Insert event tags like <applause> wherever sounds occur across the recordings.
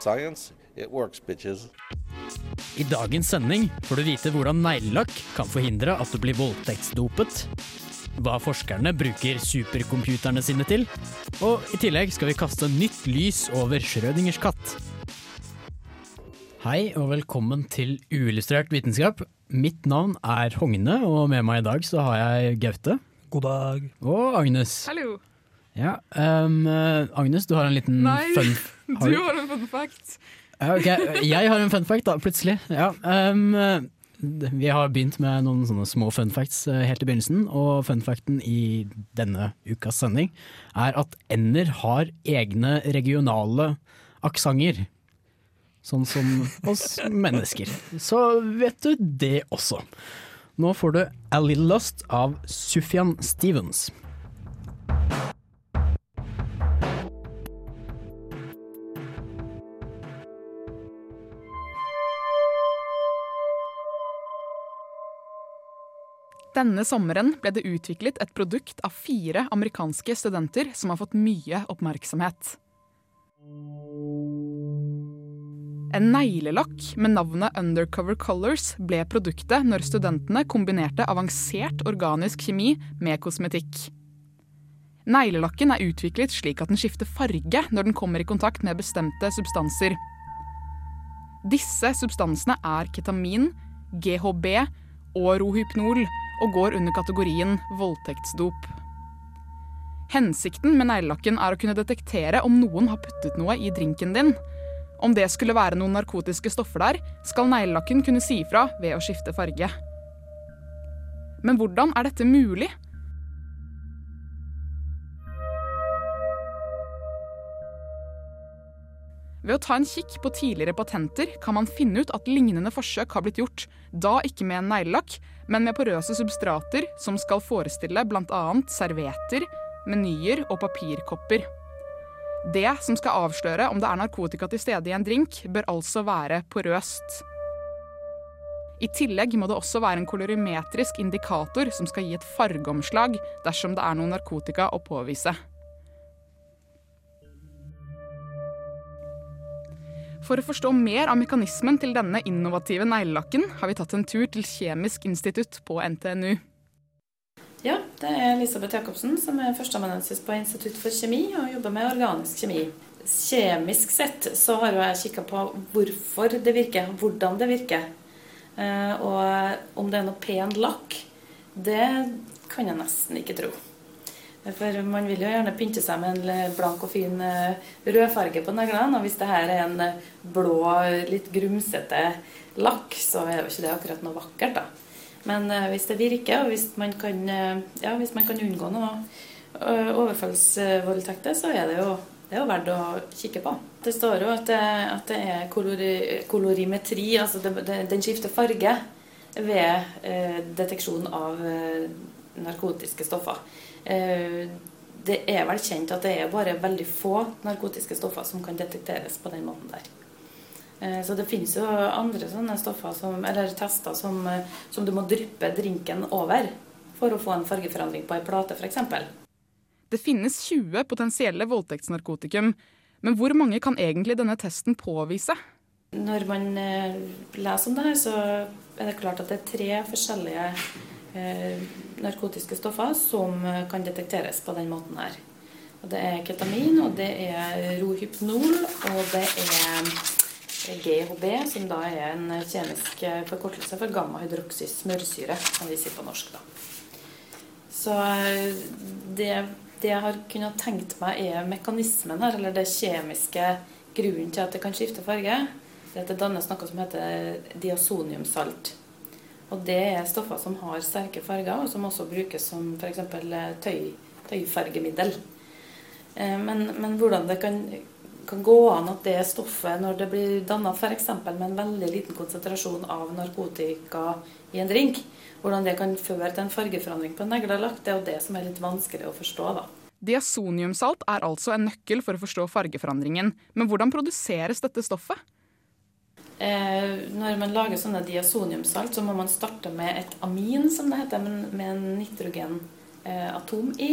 Science, it works, bitches. I dagens sending får du vite hvordan neglelakk kan forhindre at du blir voldtektsdopet, hva forskerne bruker supercomputerne sine til, og i tillegg skal vi kaste nytt lys over Schrødingers katt. Hei og velkommen til Uillustrert vitenskap. Mitt navn er Hogne, og med meg i dag så har jeg Gaute. God dag. Og Agnes. Hallo. Ja, eh, Agnes, du har en liten Nei, fun... <laughs> Du Har en fun fact. Ja, ok, Jeg har en fun fact, da, plutselig. Ja, um, vi har begynt med noen sånne små fun facts eh, helt i begynnelsen, og fun facten i denne ukas sending er at ender har egne regionale aksenter. Sånn som oss <laughs> mennesker. Så vet du det også. Nå får du A Little Lost av Sufjan Stevens. Denne sommeren ble det utviklet et produkt av fire amerikanske studenter som har fått mye oppmerksomhet. En neglelakk med navnet Undercover Colors ble produktet når studentene kombinerte avansert organisk kjemi med kosmetikk. Neglelakken er utviklet slik at den skifter farge når den kommer i kontakt med bestemte substanser. Disse substansene er ketamin, GHB og rohypnol og går under kategorien voldtektsdop. Hensikten med neglelakken er å kunne detektere om noen har puttet noe i drinken din. Om det skulle være noen narkotiske stoffer der, skal neglelakken kunne si ifra ved å skifte farge. Men hvordan er dette mulig? Ved å ta en kikk på tidligere patenter kan man finne ut at lignende forsøk har blitt gjort, da ikke med en neglelakk, men med porøse substrater som skal forestille bl.a. servietter, menyer og papirkopper. Det som skal avsløre om det er narkotika til stede i en drink, bør altså være porøst. I tillegg må det også være en kolorimetrisk indikator som skal gi et fargeomslag dersom det er noe narkotika å påvise. For å forstå mer av mekanismen til denne innovative neglelakken, har vi tatt en tur til Kjemisk institutt på NTNU. Ja, det er Elisabeth Jacobsen som er førsteamanuensis på Institutt for kjemi og jobber med organisk kjemi. Kjemisk sett så har jo jeg kikka på hvorfor det virker, hvordan det virker. Eh, Og om det er noe pen lakk, det kan jeg nesten ikke tro. For man vil jo gjerne pynte seg med en blank og fin eh, rødfarge på neglene. Og hvis det her er en eh, blå, litt grumsete lakk, så er jo ikke det akkurat noe vakkert, da. Men eh, hvis det virker, og hvis man kan, eh, ja, hvis man kan unngå noe eh, overfallsvoldtekter, så er det jo, det er jo verdt å kikke på. Det står jo at det, at det er kolori, kolorimetri, altså det, det, den skifter farge ved eh, deteksjon av eh, narkotiske stoffer. Eh, det er vel kjent at det er bare veldig få narkotiske stoffer som kan detekteres på den måten der. Eh, Så det finnes jo andre sånne stoffer som, eller tester som, eh, som du må dryppe drinken over for å få en fargeforandring på ei plate f.eks. Det finnes 20 potensielle voldtektsnarkotikum, men hvor mange kan egentlig denne testen påvise? Når man leser om det her, så er det klart at det er tre forskjellige narkotiske stoffer som eh, kan detekteres på den måten her. Og det er ketamin, og det er rohypnol, og det er GHB, som da er en kjemisk eh, forkortelse for gamma-hydroksysmørsyre, som vi sier på norsk. da. Så eh, det, det jeg har kunnet tenkt meg er mekanismen her, eller det kjemiske grunnen til at det kan skifte farge, det er at det dannes noe som heter diasoniumsalt. Og det er stoffer som har sterke farger, og som også brukes som f.eks. Tøy, tøyfargemiddel. Eh, Men, men hvordan det kan, kan gå an at det stoffet, når det blir danna f.eks. med en veldig liten konsentrasjon av narkotika i en drink, hvordan det kan føre til en fargeforandring på en neglelakk, det er jo det som er litt vanskelig å forstå. da. Diasoniumsalt er altså en nøkkel for å forstå fargeforandringen. Men hvordan produseres dette stoffet? Eh, når man lager sånne diasoniumsalt, så må man starte med et amin, som det heter, men med en nitrogenatom i.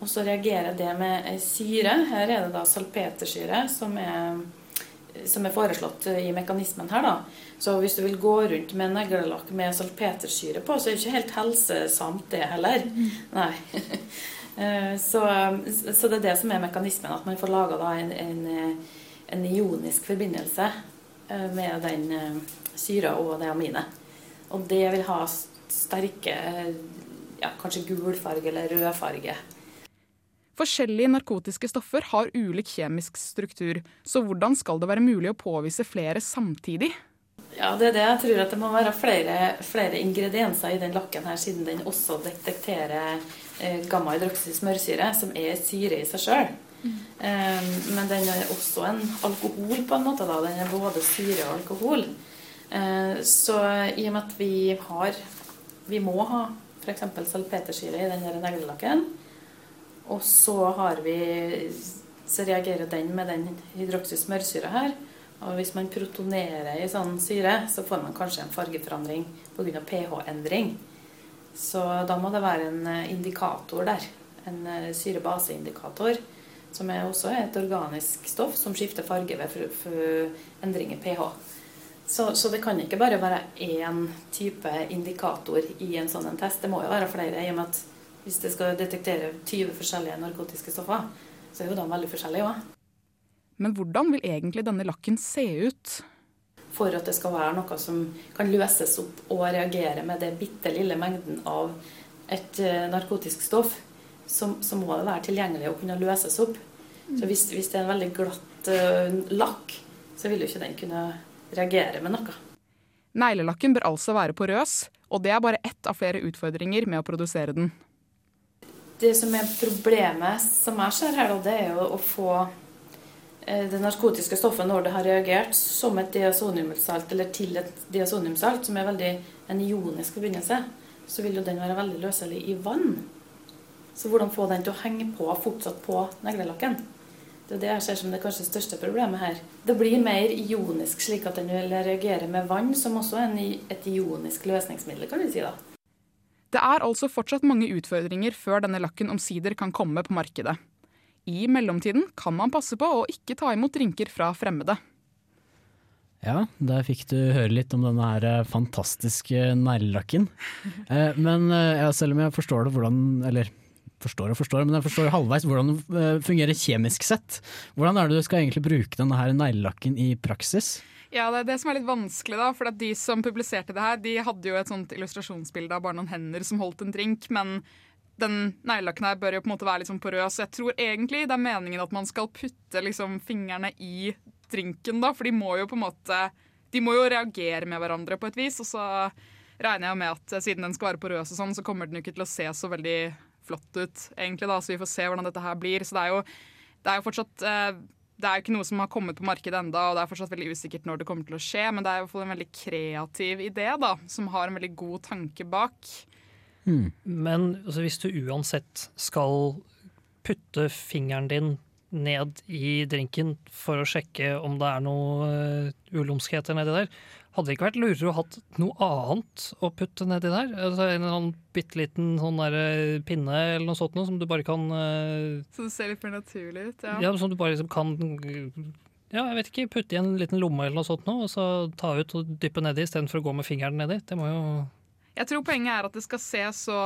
Og så reagerer det med ei syre. Her er det da salpetersyre som er, som er foreslått i mekanismen her, da. Så hvis du vil gå rundt med neglelakk med salpetersyre på, så er det ikke helt helsesamt, det heller. Nei. <laughs> Eh, så, så, det er det som er mekanismen, at man får laga en, en, en, ionisk forbindelse med den eh, syra og det aminet. Og det vil ha sterke ja, kanskje gul farge eller rød farge. Forskjellige narkotiske stoffer har ulik kjemisk struktur, så hvordan skal det være mulig å påvise flere samtidig? Ja, det er det. Jeg tror at det må være flere, flere ingredienser i den lakken her, siden den også detekterer eh, gamma-hydroksysmørsyre, som er syre i seg sjøl. Um, men den er også en alkohol, på en måte. da. Den er både syre og alkohol. Uh, så i og med at vi har Vi må ha f.eks. salpetersyre i den neglelakken, og så har vi så reagerer den med den hydroksysmørsyra her. Og hvis man protonerer i sånn syre, så får man kanskje en fargeforandring pga. pH-endring. Så da må det være en eh, indikator der. En eh, syre-base-indikator. Som er også et organisk stoff som skifter farge ved for, for endring i pH. Så, så, det kan ikke bare være én type indikator i en sånn en test. Det må jo være flere. i og med at Hvis det skal detektere 20 forskjellige narkotiske stoffer, så er jo de veldig forskjellige òg. Men hvordan vil egentlig denne lakken se ut? For at det skal være noe som kan løses opp og reagere med det bitte lille mengden av et eh, narkotisk stoff, så, så, må det være tilgjengelig å kunne løses opp. Så hvis, hvis det er en veldig glatt uh, lakk, så vil jo ikke den kunne reagere med noe. Neglelakken bør altså være porøs, og det er bare ett av flere utfordringer med å produsere den. Det som er problemet, som jeg ser her, det er jo å få Eh, det narkotiske stoffet når det har reagert som et diasoniumsalt eller til et diasoniumsalt, som er veldig en ionisk forbindelse, så vil jo den være veldig løselig i vann. Så hvordan få den til å henge på fortsatt på neglelakken? Det er det jeg ser som det kanskje største problemet her. Det blir mer ionisk, slik at den vil reagere med vann, som også er et ionisk løsningsmiddel, kan vi si da. Det er altså fortsatt mange utfordringer før denne lakken omsider kan komme på markedet. I mellomtiden kan man passe på å ikke ta imot drinker fra fremmede. Ja, der fikk du høre litt om denne her eh, fantastiske neglelakken. Eh, men eh, ja, selv om jeg forstår det hvordan Eller forstår og forstår, men jeg forstår halvveis hvordan det fungerer kjemisk sett. Hvordan er det du skal egentlig bruke denne her neglelakken i praksis? Ja, Det er det som er litt vanskelig, da. For de som publiserte det her, de hadde jo et sånt illustrasjonsbilde av bare noen hender som holdt en drink. Men den neglelakken her bør jo på en måte være litt sånn porøs. Jeg tror egentlig det er meningen at man skal putte liksom fingrene i drinken, da, for de må jo på en måte De må jo reagere med hverandre på et vis. Og så regner jeg med at siden den skal være porøs og sånn, så kommer den jo ikke til å se så veldig flott ut, egentlig, da. Så vi får se hvordan dette her blir. Så det er jo, det er jo fortsatt eh, det er jo ikke noe som har kommet på markedet enda, og det er fortsatt veldig usikkert når det kommer til å skje, men det er i hvert fall en veldig kreativ idé da, som har en veldig god tanke bak. Mm. Men altså, hvis du uansett skal putte fingeren din ned i drinken for å sjekke om det er noe uh, ulumskheter nedi der, hadde det ikke vært lurere å ha noe annet å putte nedi der? Altså en sånn bitte liten sånn der, uh, pinne eller noe sånt noe som du bare kan uh, Som ser litt mer naturlig ut? Ja, ja som du bare liksom kan ja, jeg vet ikke, putte i en liten lomme eller noe sånt noe, og så ta ut og dyppe nedi istedenfor å gå med fingeren nedi. Det må jo jeg tror poenget er at det skal se så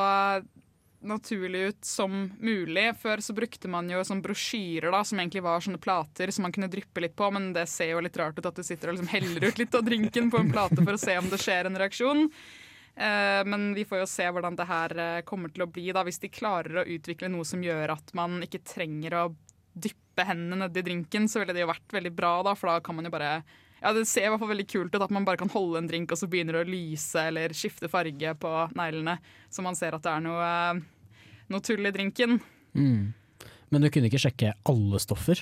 naturlig ut som mulig. Før så brukte man jo sånn brosjyrer da, som egentlig var sånne plater som man kunne dryppe litt på, men det ser jo litt rart ut at du sitter og liksom heller ut litt av drinken på en plate for å se om det skjer en reaksjon. Uh, men vi får jo se hvordan det her uh, kommer til å bli da, hvis de klarer å utvikle noe som gjør at man ikke trenger å dyppe hendene nedi drinken, så ville det jo vært veldig bra, da, for da kan man jo bare ja, Det ser i hvert fall veldig kult ut at man bare kan holde en drink, og så begynner det å lyse eller skifte farge på neglene. Så man ser at det er noe, noe tull i drinken. Mm. Men du kunne ikke sjekke alle stoffer?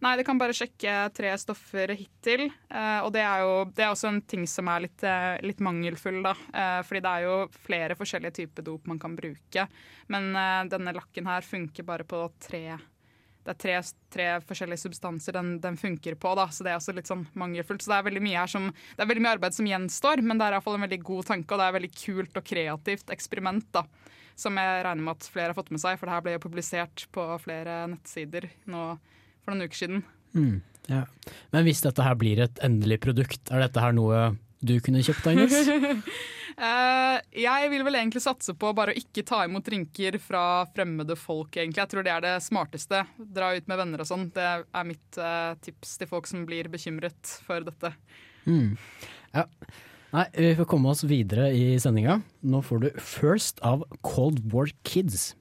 Nei, du kan bare sjekke tre stoffer hittil. eh, og det er jo det er også en ting som er litt, eh, litt mangelfull, da. Eh, fordi det er jo flere forskjellige typer dop man kan bruke. Men denne lakken her funker bare på tre det er tre, tre forskjellige substanser den, den funker på, da, så det er også litt sånn mangelfullt. Så det er veldig mye som, det er veldig mye arbeid som gjenstår, men det er i hvert fall en veldig god tanke, og det er et veldig kult og kreativt eksperiment. da, Som jeg regner med at flere har fått med seg, for det her ble jo publisert på flere nettsider nå for noen uker siden. Mm, ja. Men hvis dette her blir et endelig produkt, er dette her noe du kunne kjøpt, Agnes? uh, <laughs> jeg vil vel egentlig satse på bare å ikke ta imot drinker fra fremmede folk, egentlig. Jeg tror det er det smarteste. Dra ut med venner og sånn. Det er mitt uh, tips til folk som blir bekymret for dette. Mm. Ja. Nei, vi får komme oss videre i sendinga. Nå får du First av Cold War Kids.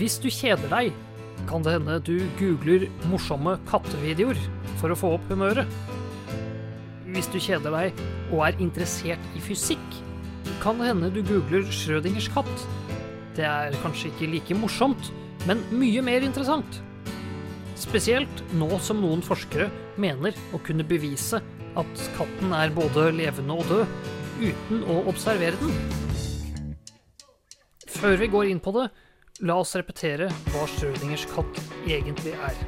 Hvis du kjeder deg, kan det hende du googler morsomme kattevideoer for å få opp humøret. Hvis du kjeder deg og er interessert i fysikk, kan det hende du googler Schrødingers katt. Det er kanskje ikke like morsomt, men mye mer interessant. Spesielt nå som noen forskere mener å kunne bevise at katten er både levende og død, uten å observere den. Før vi går inn på det, la oss repetere hva Schrødingers katt egentlig er.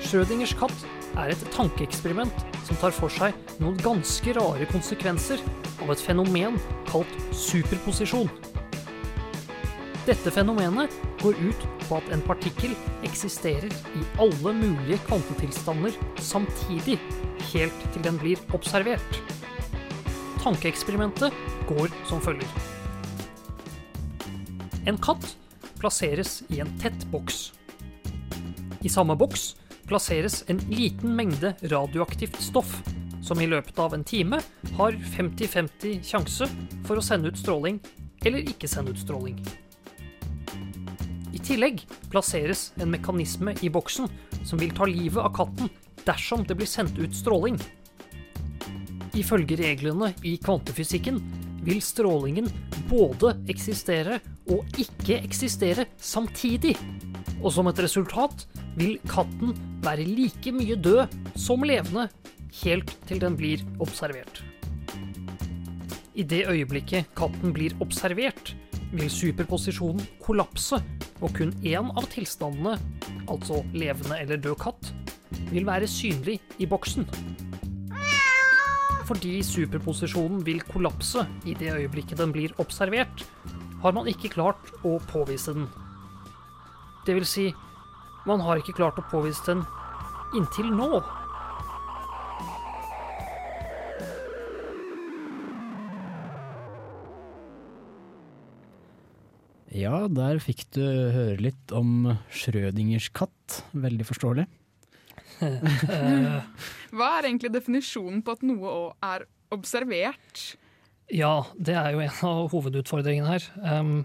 Schrødingers katt er et tankeeksperiment som tar for seg noen ganske rare konsekvenser av et fenomen kalt superposisjon. Dette fenomenet går ut på at en partikkel eksisterer i alle mulige kvantetilstander samtidig, helt til den blir observert. Tankeeksperimentet går som følger. En katt plasseres i en tett boks. I samme boks plasseres en liten mengde radioaktivt stoff, som i løpet av en time har 50-50 sjanse for å sende ut stråling eller ikke sende ut stråling. I tillegg plasseres en mekanisme i boksen som vil ta livet av katten dersom det blir sendt ut stråling. Ifølge reglene i kvantefysikken vil strålingen både eksistere og ikke eksistere samtidig. Og som et resultat vil katten være like mye død som levende helt til den blir observert. I det øyeblikket katten blir observert, vil superposisjonen kollapse, og kun én av tilstandene, altså levende eller død katt, vil være synlig i boksen. Fordi superposisjonen vil kollapse i det øyeblikket den blir observert, har man ikke klart å påvise den. Det vil si, man har ikke klart å påvise den inntil nå. Ja, der fikk du høre litt om Schrødingers katt. Veldig forståelig. <laughs> Hva er egentlig definisjonen på at noe også er observert? Ja, det er jo en av hovedutfordringene her. Um,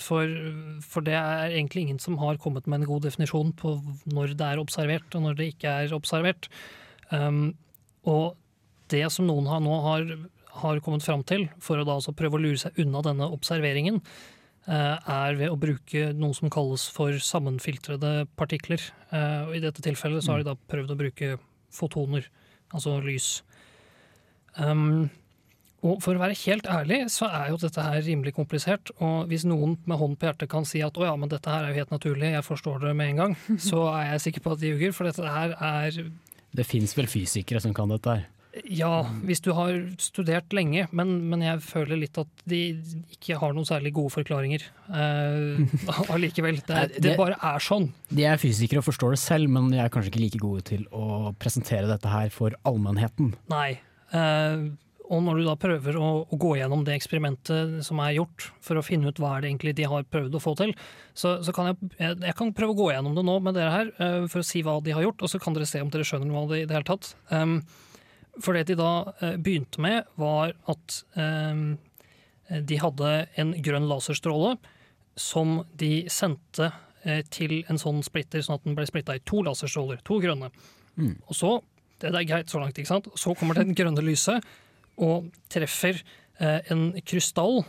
for, for det er egentlig ingen som har kommet med en god definisjon på når det er observert, og når det ikke er observert. Um, og det som noen har, nå har, har kommet fram til, for å da altså prøve å lure seg unna denne observeringen, er ved å bruke noe som kalles for sammenfiltrede partikler. Uh, og I dette tilfellet så har de da prøvd å bruke fotoner, altså lys. Um, og for å være helt ærlig, så er jo dette her rimelig komplisert. Og hvis noen med hånd på hjertet kan si at å ja, men dette her er jo helt naturlig, jeg forstår det med en gang, <laughs> så er jeg sikker på at de ljuger, for dette her er Det fins vel fysikere som kan dette her? Ja, hvis du har studert lenge, men, men jeg føler litt at de ikke har noen særlig gode forklaringer uh, <laughs> allikevel. Det, det, det- bare er sånn. De er fysikere og forstår det selv, men de er kanskje ikke like gode til å presentere dette her for allmennheten. Nei. Uh, og når du da prøver å, å gå gjennom det eksperimentet som er gjort, for å finne ut hva er det egentlig de har prøvd å få til, så, så kan jeg, jeg, jeg kan prøve å gå gjennom det nå med dere her, uh, for å si hva de har gjort, og så kan dere se om dere skjønner noe av det i det hele tatt. Um, for det de da eh, begynte med, var at um, de hadde en grønn laserstråle som de sendte eh, til en sånn splitter, sånn at den ble splitta i to laserstråler, to grønne. Mm. Og så, det er greit så langt, ikke sant? Så kommer det grønne lyset og treffer eh, en krystall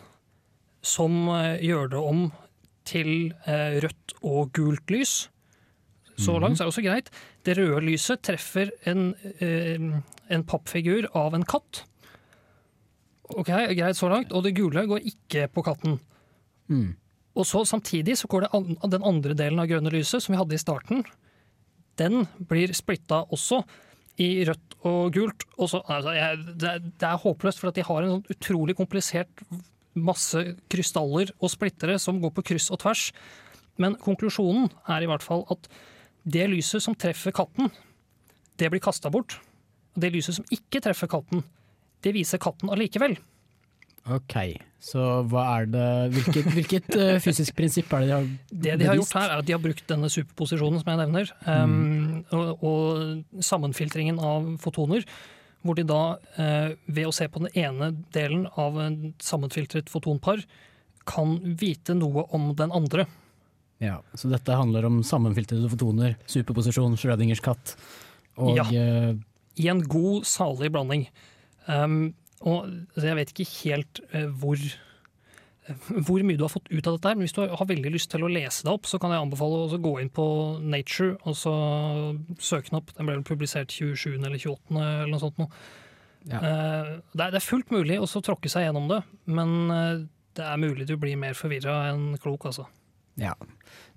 som eh, gjør det om til eh, rødt og gult lys. Så langt så er det også greit. Det røde lyset treffer en, eh, en pappfigur av en katt. Ok, Greit så langt. Og det gule går ikke på katten. Mm. Og så Samtidig så går det an, den andre delen av grønne lyset, som vi hadde i starten, den blir splitta også i rødt og gult. Og så, altså, jeg, det, det er håpløst, for at de har en sånn utrolig komplisert masse krystaller og splittere som går på kryss og tvers. Men konklusjonen er i hvert fall at det lyset som treffer katten, det blir kasta bort. Og det lyset som ikke treffer katten, det viser katten allikevel. Ok, så hva er det Hvilket, hvilket eh, <laughs> fysisk prinsipp er det de har Det de har gjort her, er at de har brukt denne superposisjonen som jeg nevner, um, og, og sammenfiltringen av fotoner, hvor de da, eh, ved å se på den ene delen av en sammenfiltret fotonpar, kan vite noe om den andre. Ja, så dette handler om sammenfiltrede fotoner, superposisjon, Schrødingers katt og Ja. eh, I en god, salig blanding. Um, og altså, jeg vet ikke helt uh, hvor hvor mye du har fått ut av dette, her, men hvis du har veldig lyst til å lese det opp, så kan jeg anbefale å gå inn på Nature og så søke den opp. Den ble vel publisert 27. eller 28. eller noe sånt. Nå. Ja. Eh, Det, er, det er fullt mulig å så tråkke seg gjennom det, men eh, det er mulig du blir mer forvirra enn klok, altså. Ja.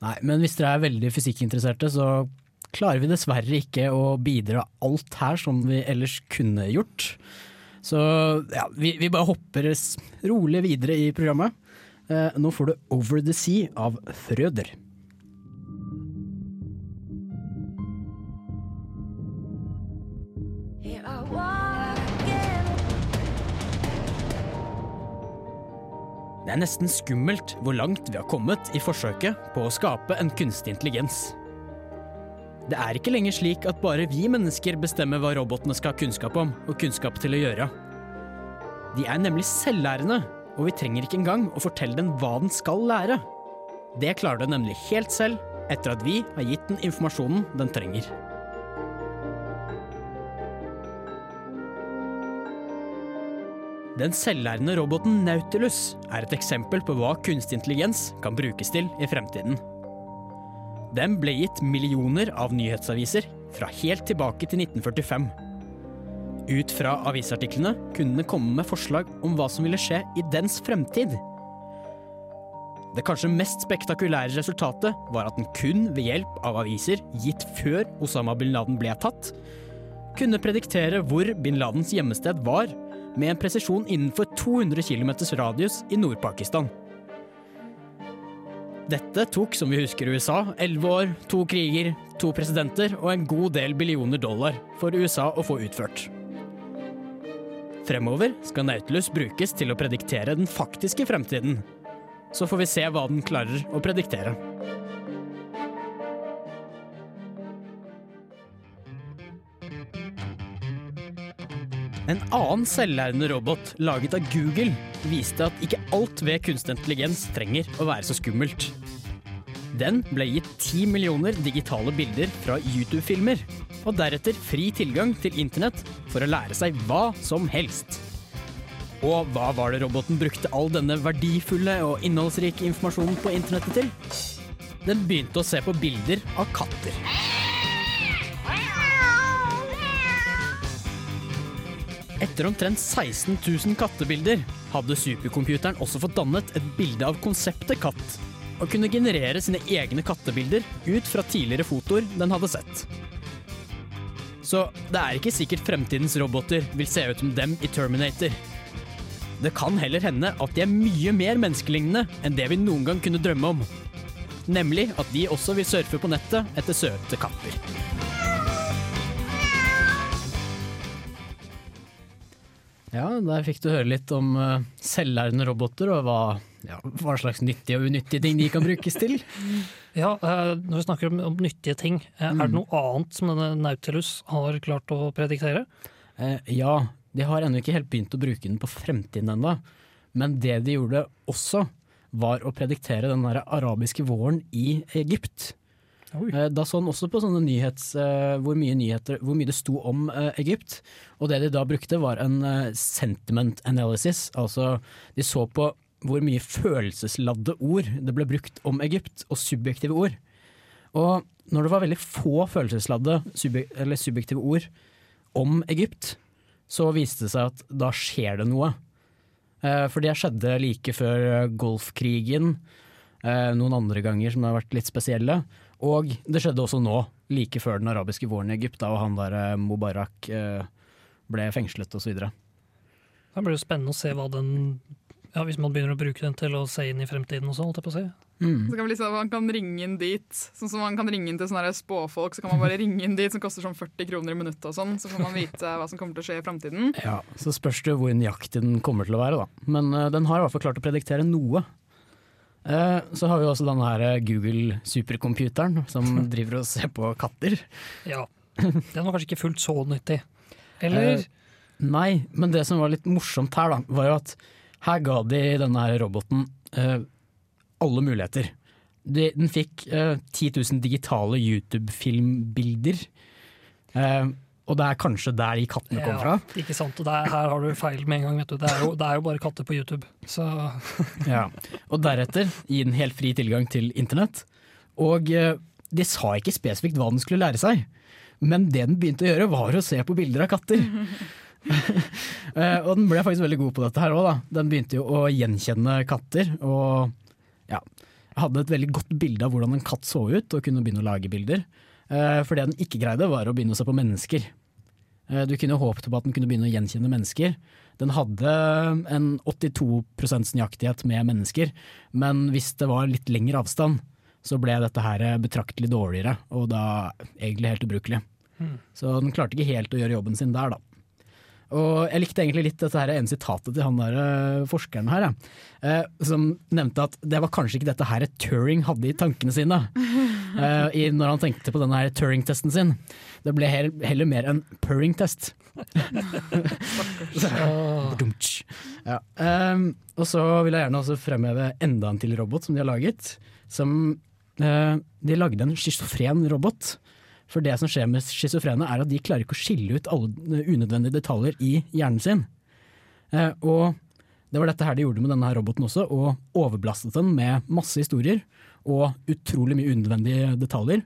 Nei, men hvis dere er veldig fysikkinteresserte, så klarer vi dessverre ikke å bidra alt her som vi ellers kunne gjort. Så ja, vi, vi bare hopper rolig videre i programmet. Eh, nå får du Over the Sea av Frøder. Det er nesten skummelt hvor langt vi har kommet i forsøket på å skape en kunstig intelligens. Det er ikke lenger slik at bare vi mennesker bestemmer hva robotene skal ha kunnskap om og kunnskap til å gjøre. De er nemlig selvlærende, og vi trenger ikke engang å fortelle den hva den skal lære. Det klarer den nemlig helt selv, etter at vi har gitt den informasjonen den trenger. Den selvlærende roboten Nautilus er et eksempel på hva kunstig intelligens kan brukes til i fremtiden. Den ble gitt millioner av nyhetsaviser fra helt tilbake til 1945. Ut fra avisartiklene kunne den komme med forslag om hva som ville skje i dens fremtid. Det kanskje mest spektakulære resultatet var at den kun ved hjelp av aviser gitt før Osama bin Laden ble tatt, kunne prediktere hvor bin Ladens hjemmested var, med en presisjon innenfor 200 km radius i Nord-Pakistan. Dette tok, som vi husker USA, elleve år, to kriger, to presidenter og en god del billioner dollar for USA å få utført. Fremover skal Nautilus brukes til å prediktere den faktiske fremtiden. Så får vi se hva den klarer å prediktere. En annen selvlærende robot laget av Google viste at ikke alt ved kunstig intelligens trenger å være så skummelt. Den ble gitt 10 millioner digitale bilder fra YouTube-filmer, og deretter fri tilgang til internett for å lære seg hva som helst. Og hva var det roboten brukte all denne verdifulle og innholdsrike informasjonen på internettet til? Den begynte å se på bilder av katter. Etter omtrent 16 000 kattebilder hadde supercomputeren også fått dannet et bilde av konseptet katt, og kunne generere sine egne kattebilder ut fra tidligere fotoer den hadde sett. Så det er ikke sikkert fremtidens roboter vil se ut som dem i Terminator. Det kan heller hende at de er mye mer menneskelignende enn det vi noen gang kunne drømme om. Nemlig at de også vil surfe på nettet etter søte katter. Ja, der fikk du høre litt om uh, selvlærende roboter og hva, ja, hva slags nyttige og unyttige ting de kan brukes til. <laughs> Ja, eh, Når vi snakker om, om nyttige ting, mm. er det Mm. noe annet som denne Nautilus har klart å prediktere? Eh, ja, de har ennå ikke helt begynt å bruke den på fremtiden ennå. Men det de gjorde også, var å prediktere den der arabiske våren i Egypt. Eh, Da så han også på sånne nyhets, eh, hvor, mye nyheter, hvor mye det sto om eh, Egypt. Og det de da brukte var en sentiment analysis. Altså de så på hvor mye følelsesladde ord det ble brukt om Egypt, og subjektive ord. Og når det var veldig få følelsesladde eller subjektive ord om Egypt, så viste det seg at da skjer det noe. For det skjedde like før Golfkrigen, noen andre ganger som har vært litt spesielle. Og det skjedde også nå, like før den arabiske våren i Egypt, da og han der eh, Mubarak eh, ble fengslet osv. Det blir jo spennende å se hva den ja, Hvis man begynner å bruke den til å se inn i fremtiden også, holdt jeg på å si. Mm. Så kan vi liksom, Man kan ringe inn dit, sånn som man kan ringe inn til sånne spåfolk. Så kan man bare ringe inn dit som koster sånn 40 kroner i minuttet, og sånn, så får man vite hva som kommer til å skje i framtiden. Ja, Så spørs det hvor nøyaktig den kommer til å være, da. Men uh, den har i hvert fall klart å prediktere noe. Eh, så har vi også denne her eh, Google supercomputeren som <laughs> driver og ser på katter. Ja. Den var kanskje ikke fullt så nyttig. Eller Eh, Nei, men det som var litt morsomt her, da, var jo at her ga de denne her roboten eh, alle muligheter. De, den fikk eh, 10 000 digitale YouTube-filmbilder. Eh, og det er kanskje der de kattene kom fra. Ja, ikke sant. Og der, her har du feil med en gang. Vet du. Det, er jo, det er jo bare katter på YouTube. Så <laughs> Ja. Og deretter gi den helt fri tilgang til internett. Og eh, de sa ikke spesifikt hva den skulle lære seg, men det den begynte å gjøre var å se på bilder av katter. <laughs> Eh, og den ble faktisk veldig god på dette her òg. Den begynte jo å gjenkjenne katter. Og ja, hadde et veldig godt bilde av hvordan en katt så ut, og kunne begynne å lage bilder. Eh, for det den ikke greide, var å begynne å se på mennesker. Eh, Du kunne håpet på at den kunne begynne å gjenkjenne mennesker. Den hadde en 82 nøyaktighet med mennesker, men hvis det var litt lengre avstand, så ble dette her betraktelig dårligere, og da egentlig helt ubrukelig. Mm. Så den klarte ikke helt å gjøre jobben sin der, da. Og jeg likte egentlig litt dette her ene sitatet til han der eh, forskeren her, ja. eh, som nevnte at det var kanskje ikke dette her Turing hadde i tankene sine <laughs> <laughs> eh, i, når han tenkte på denne her Turing-testen sin. Det ble heller, mer en Puring-test. <laughs> Ja. um, og så vil jeg gjerne også fremheve enda en til robot som de har laget. Som, uh, de lagde en schizofren robot. For det som skjer med schizofrene, er at de klarer ikke å skille ut alle unødvendige detaljer i hjernen sin. Uh, og det var dette her de gjorde med denne her roboten også, og overbelastet den med masse historier og utrolig mye unødvendige detaljer.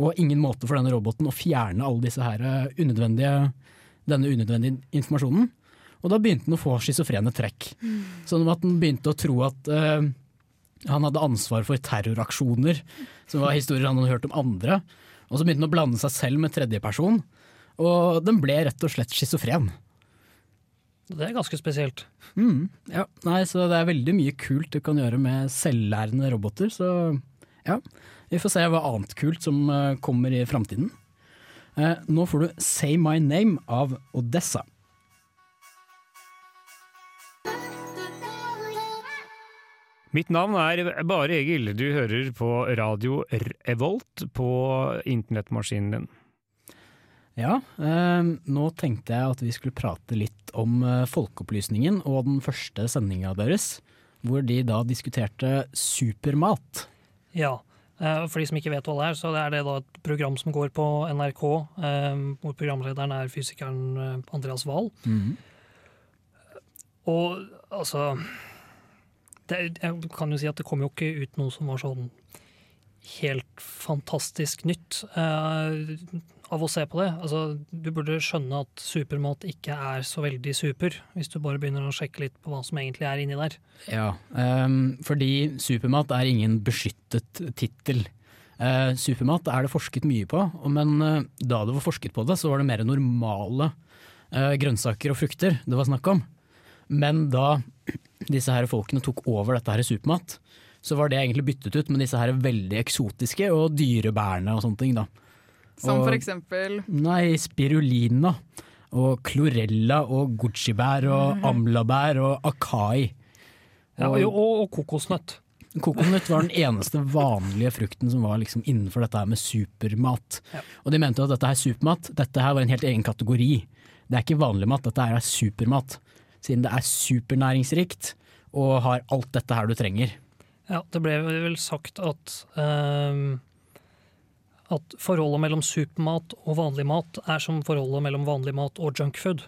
Og ingen måte for denne roboten å fjerne alle disse her eh, unødvendige, denne unødvendige informasjonen. Og da begynte den å få schizofrene trekk. Sånn at den begynte å tro at uh, han hadde ansvar for terroraksjoner, som var historier han hadde hørt om andre. Og så begynte den å blande seg selv med tredjeperson, og den ble rett og slett schizofren. Det er ganske spesielt. Mm, ja, nei, så det er veldig mye kult du kan gjøre med selvlærende roboter, så ja. Vi får se hva annet kult som eh, kommer i framtiden. Eh, nå får du Say My Name av Odessa. Mitt navn er Bare Egil. Du hører på radio Revolt på internettmaskinen din. Ja, eh, nå tenkte jeg at vi skulle prate litt om eh, Folkeopplysningen og den første sendinga deres, hvor de da diskuterte supermat. Ja. eh, For de som ikke vet hva det er, så er det da et program som går på NRK, eh, hvor programlederen er fysikeren eh, Andreas Wahl. Og altså det, Jeg kan jo si at det kom jo ikke ut noe som var sånn helt fantastisk nytt eh, av å se på det. Altså, du burde skjønne at supermat ikke er så veldig super, hvis du bare begynner å sjekke litt på hva som egentlig er inni der. Ja, um, fordi supermat er ingen beskyttet tittel. Uh, supermat er det forsket mye på, men uh, da det var forsket på det, så var det mer normale uh, grønnsaker og frukter det var snakk om. Men da disse her folkene tok over dette her supermat, så var det egentlig byttet ut med disse her veldig eksotiske og dyre bærene og sånne ting. da. Som Og- for eksempel Nei, spirulina og chlorella og gucci-bær og amlabær og akai. Ja, og, og, og kokosnøtt. Kokosnøtt var den eneste vanlige frukten som var liksom innenfor dette her med supermat. Og de mente at dette her supermat dette her var en helt egen kategori. Det er ikke vanlig mat, dette her er supermat. Siden det er supernæringsrikt og har alt dette her du trenger. Ja, det ble vel sagt at ehm, at forholdet mellom supermat og vanlig mat er som forholdet mellom vanlig mat og junkfood.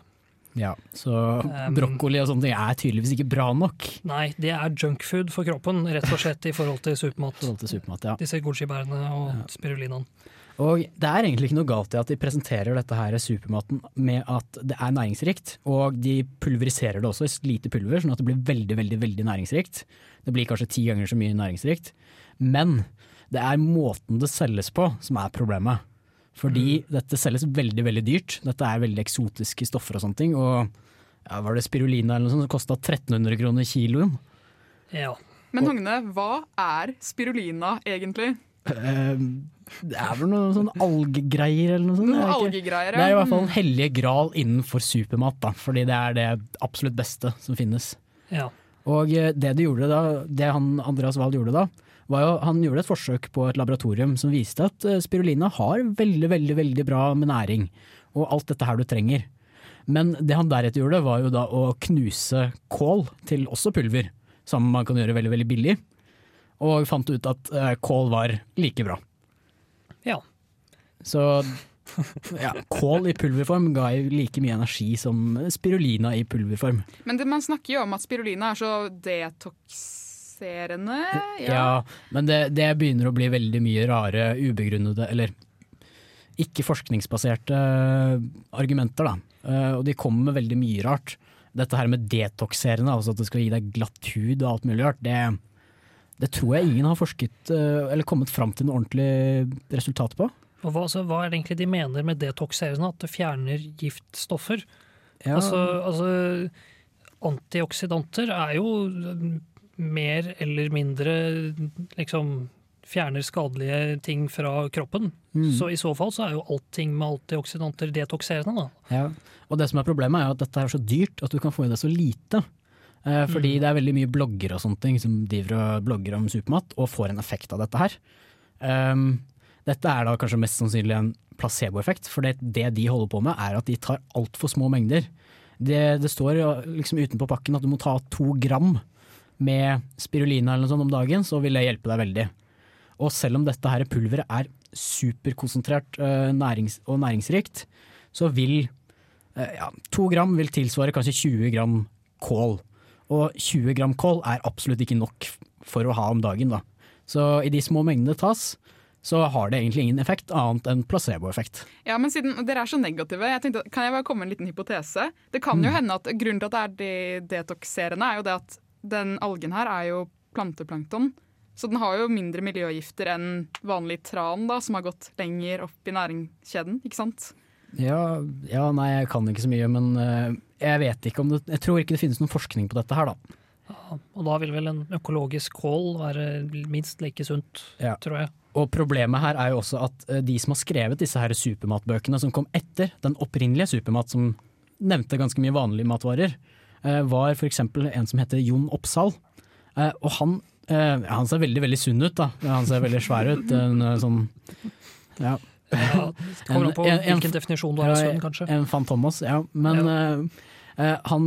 Ja, så brokkoli og sånne ting er tydeligvis ikke bra nok. Nei, det er junkfood for kroppen, rett og slett i forhold til supermat. <laughs> forhold til supermat, ja. Disse goji-bærene og spirulinaen. Og det er egentlig ikke noe galt i at de presenterer dette her supermaten med at det er næringsrikt, og de pulveriserer det også i lite pulver, sånn at det blir veldig, veldig, veldig næringsrikt. Det blir kanskje ti ganger så mye næringsrikt. Men det er måten det selges på som er problemet. Fordi dette selges veldig, veldig dyrt. Dette er veldig eksotiske stoffer og sånne ting. Og ja, var det spirulina eller noe sånt som kosta 1300 kroner kiloen? Ja. Men Hogne, hva er spirulina egentlig? Eh, det er vel noe sånn algegreier eller noe sånt? Noe det algegreier, ja. Det er i hvert fall den en hellige gral innenfor supermat, da, fordi det er det absolutt beste som finnes. Ja. Og eh, det, de gjorde da, det han Andreas Wahl gjorde da, var jo han gjorde et forsøk på et laboratorium som viste at eh, spirulina har veldig, veldig, veldig bra med næring, og alt dette her du trenger. Men det han deretter gjorde, var jo da å knuse kål til også pulver, som man kan gjøre veldig, veldig billig, og fant ut at eh, kål var like bra. Ja. Så ja, kål i pulverform ga jo like mye energi som spirulina i pulverform. Men det, man snakker jo om at spirulina er så detoksiserende. Ja, men det, det begynner å bli veldig mye rare, ubegrunnede, eller ikke forskningsbaserte argumenter, da. Eh, og de kommer med veldig mye rart. Dette her med detokserende, altså at det skal gi deg glatt hud og alt mulig rart, det, det tror jeg ingen har forsket eh, eller kommet fram til noe ordentlig resultat på. Og hva, altså, hva er det egentlig de mener med detokserende? At det fjerner giftstoffer? Ja. Altså, altså antioksidanter er jo mer eller mindre liksom fjerner skadelige ting fra kroppen. Mm. Så i så fall så er jo allting med antioksidanter detokserende, da. Ja. Og det som er problemet er jo at dette er så dyrt at du kan få i deg så lite. Eh, fordi Mm. det er veldig mye blogger og sånne ting som driver og blogger om supermat og får en effekt av dette her. Um, dette er da kanskje mest sannsynlig en placeboeffekt, for det, det de holder på med er at de tar altfor små mengder. Det, det står liksom utenpå pakken at du må ta to gram med spirulina eller noe sånt om dagen, så vil det hjelpe deg veldig. Og selv om dette her pulveret er superkonsentrert uh, nærings og næringsrikt, så vil uh, ja, to gram vil tilsvare kanskje 20 gram kål. Og 20 gram kål er absolutt ikke nok for å ha om dagen, da. Så i de små mengdene tas, så har det egentlig ingen effekt annet enn placeboeffekt. Ja, men siden dere er så negative, jeg tenkte, kan jeg bare komme med en liten hypotese? Det kan jo Mm. hende at grunnen til at det er de detoxerende, er jo det at den algen her er jo planteplankton. Så den har jo mindre miljøgifter enn vanlig tran, da, som har gått lenger opp i næringskjeden, ikke sant? Ja, ja, nei, jeg kan ikke så mye, men uh, jeg vet ikke om det Jeg tror ikke det finnes noen forskning på dette her, da. Og da vil vel en økologisk kål være minst like sunt, Ja. tror jeg. Og problemet her er jo også at eh, de som har skrevet disse her supermatbøkene som kom etter den opprinnelige supermat, som nevnte ganske mye vanlige matvarer, var f.eks. en som heter Jon Oppsal. Eh, Og han, eh, han ser veldig veldig sunn ut, da. Han ser veldig svær ut. En eh, sånn ja. Ja, det kommer an på hvilken definisjon du har av sunn, kanskje. En van Thomas, ja. Men ja. Uh, han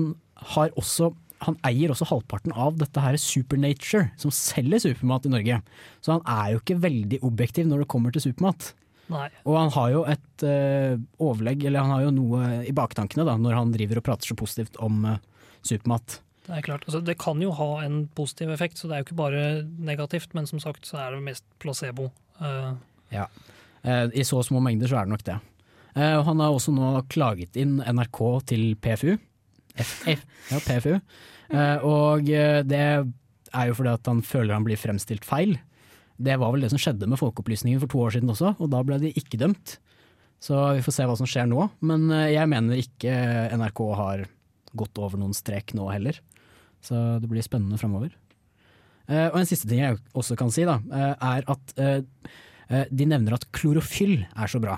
har også han eier også halvparten av dette her Supernature, som selger supermat i Norge. Så han er jo ikke veldig objektiv når det kommer til supermat. Nei. Og han har jo et uh, overlegg, eller han har jo noe i baktankene da, når han driver og prater så positivt om eh, supermat. Det er klart, altså, det kan jo ha en positiv effekt, så det er jo ikke bare negativt. Men som sagt så er det mest placebo. Uh. Ja. Eh, I så små mengder så er det nok det. Eh, han har også nå klaget inn NRK til PFU. F, F, ja, PFU. Og det er jo fordi at han føler han blir fremstilt feil. Det var vel det som skjedde med Folkeopplysningen for to år siden også, og da ble de ikke dømt. Så vi får se hva som skjer nå. Men jeg mener ikke NRK har gått over noen strek nå heller. Så det blir spennende framover. Uh, og en siste ting jeg også kan si, da, uh, er at uh, eh, de nevner at klorofyll er så bra.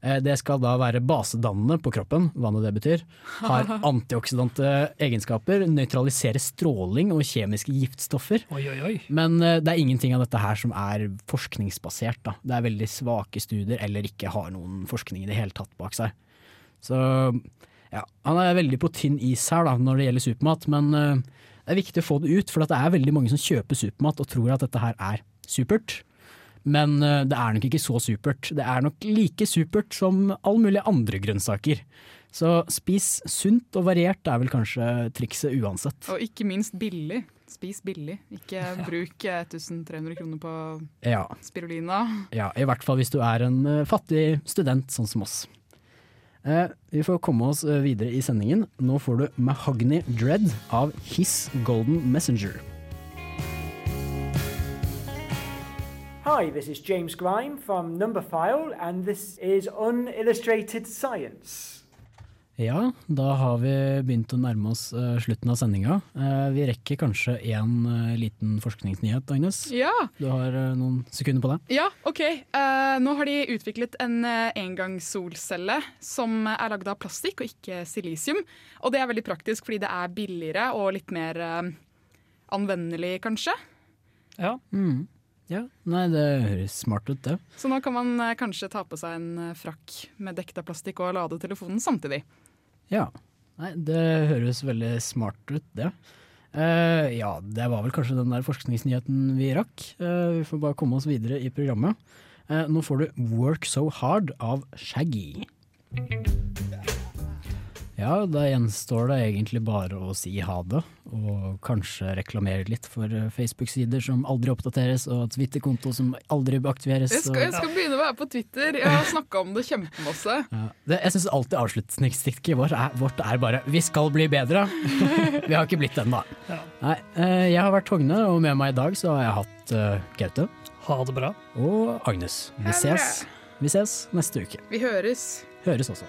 Eh, det skal da være basedannende på kroppen, hva nå det betyr. Har <laughs> antioksidante egenskaper, nøytraliserer stråling og kjemiske giftstoffer. oi, oi, oi. Men eh, det er ingenting av dette her som er forskningsbasert. Da. Det er veldig svake studier, eller ikke har noen forskning i det hele tatt bak seg. Så ja, han er veldig på tynn is her da, når det gjelder supermat, men eh, det er viktig å få det ut, for det er veldig mange som kjøper supermat og tror at dette her er supert. Men eh, det er nok ikke så supert. Det er nok like supert som alle mulige andre grønnsaker. Så spis sunt og variert er vel kanskje trikset uansett. Og ikke minst billig. Spis billig. Ikke bruk 1300 kroner på Ja. spirulina. Ja, I hvert fall hvis du er en eh, fattig student sånn som oss. Eh, vi får komme oss eh, videre i sendingen. Nå får du Mahogny Dread av His Golden Messenger. Hi, this is James Grime from Numberphile, and this is Unillustrated Science. Ja, da har vi begynt å nærme oss eh, slutten av sendinga. Eh, vi rekker kanskje én liten forskningsnyhet, Agnes. Ja. Du har eh, noen sekunder på det? Ja, OK. Eh, nå har de utviklet en engangssolcelle som er lagd av plastikk og ikke silisium. Og det er veldig praktisk fordi det er billigere og litt mer eh, anvendelig, kanskje. Ja. Mm. Ja, Nei, det høres smart ut, det. Så nå kan man eh, kanskje ta på seg en eh, frakk med dekket av plastikk og lade telefonen samtidig. Ja. Nei, det høres veldig smart ut, det. Uh, ja, det var vel kanskje den der forskningsnyheten vi rakk. Uh, vi får bare komme oss videre i programmet. Uh, nå får du 'Work So Hard' av Shaggy. Ja, da gjenstår det egentlig bare å si ha det, og kanskje reklamere litt for eh, Facebook-sider som aldri oppdateres, og Twitter-konto som aldri aktiveres. Jeg skal, jeg skal begynne å være på Twitter. Jeg har snakka om det kjempemasse. <laughs> Ja. Det, jeg syns alltid avslutningsstikket vårt vårt er bare 'vi skal bli bedre'. <laughs> vi har ikke blitt det ennå. Nei, eh, jeg har vært Hogne, og med meg i dag så har jeg hatt eh, Gaute. Ha det bra. Og Agnes. Vi ses. Vi ses neste uke. Vi høres. Høres også.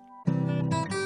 Thank you.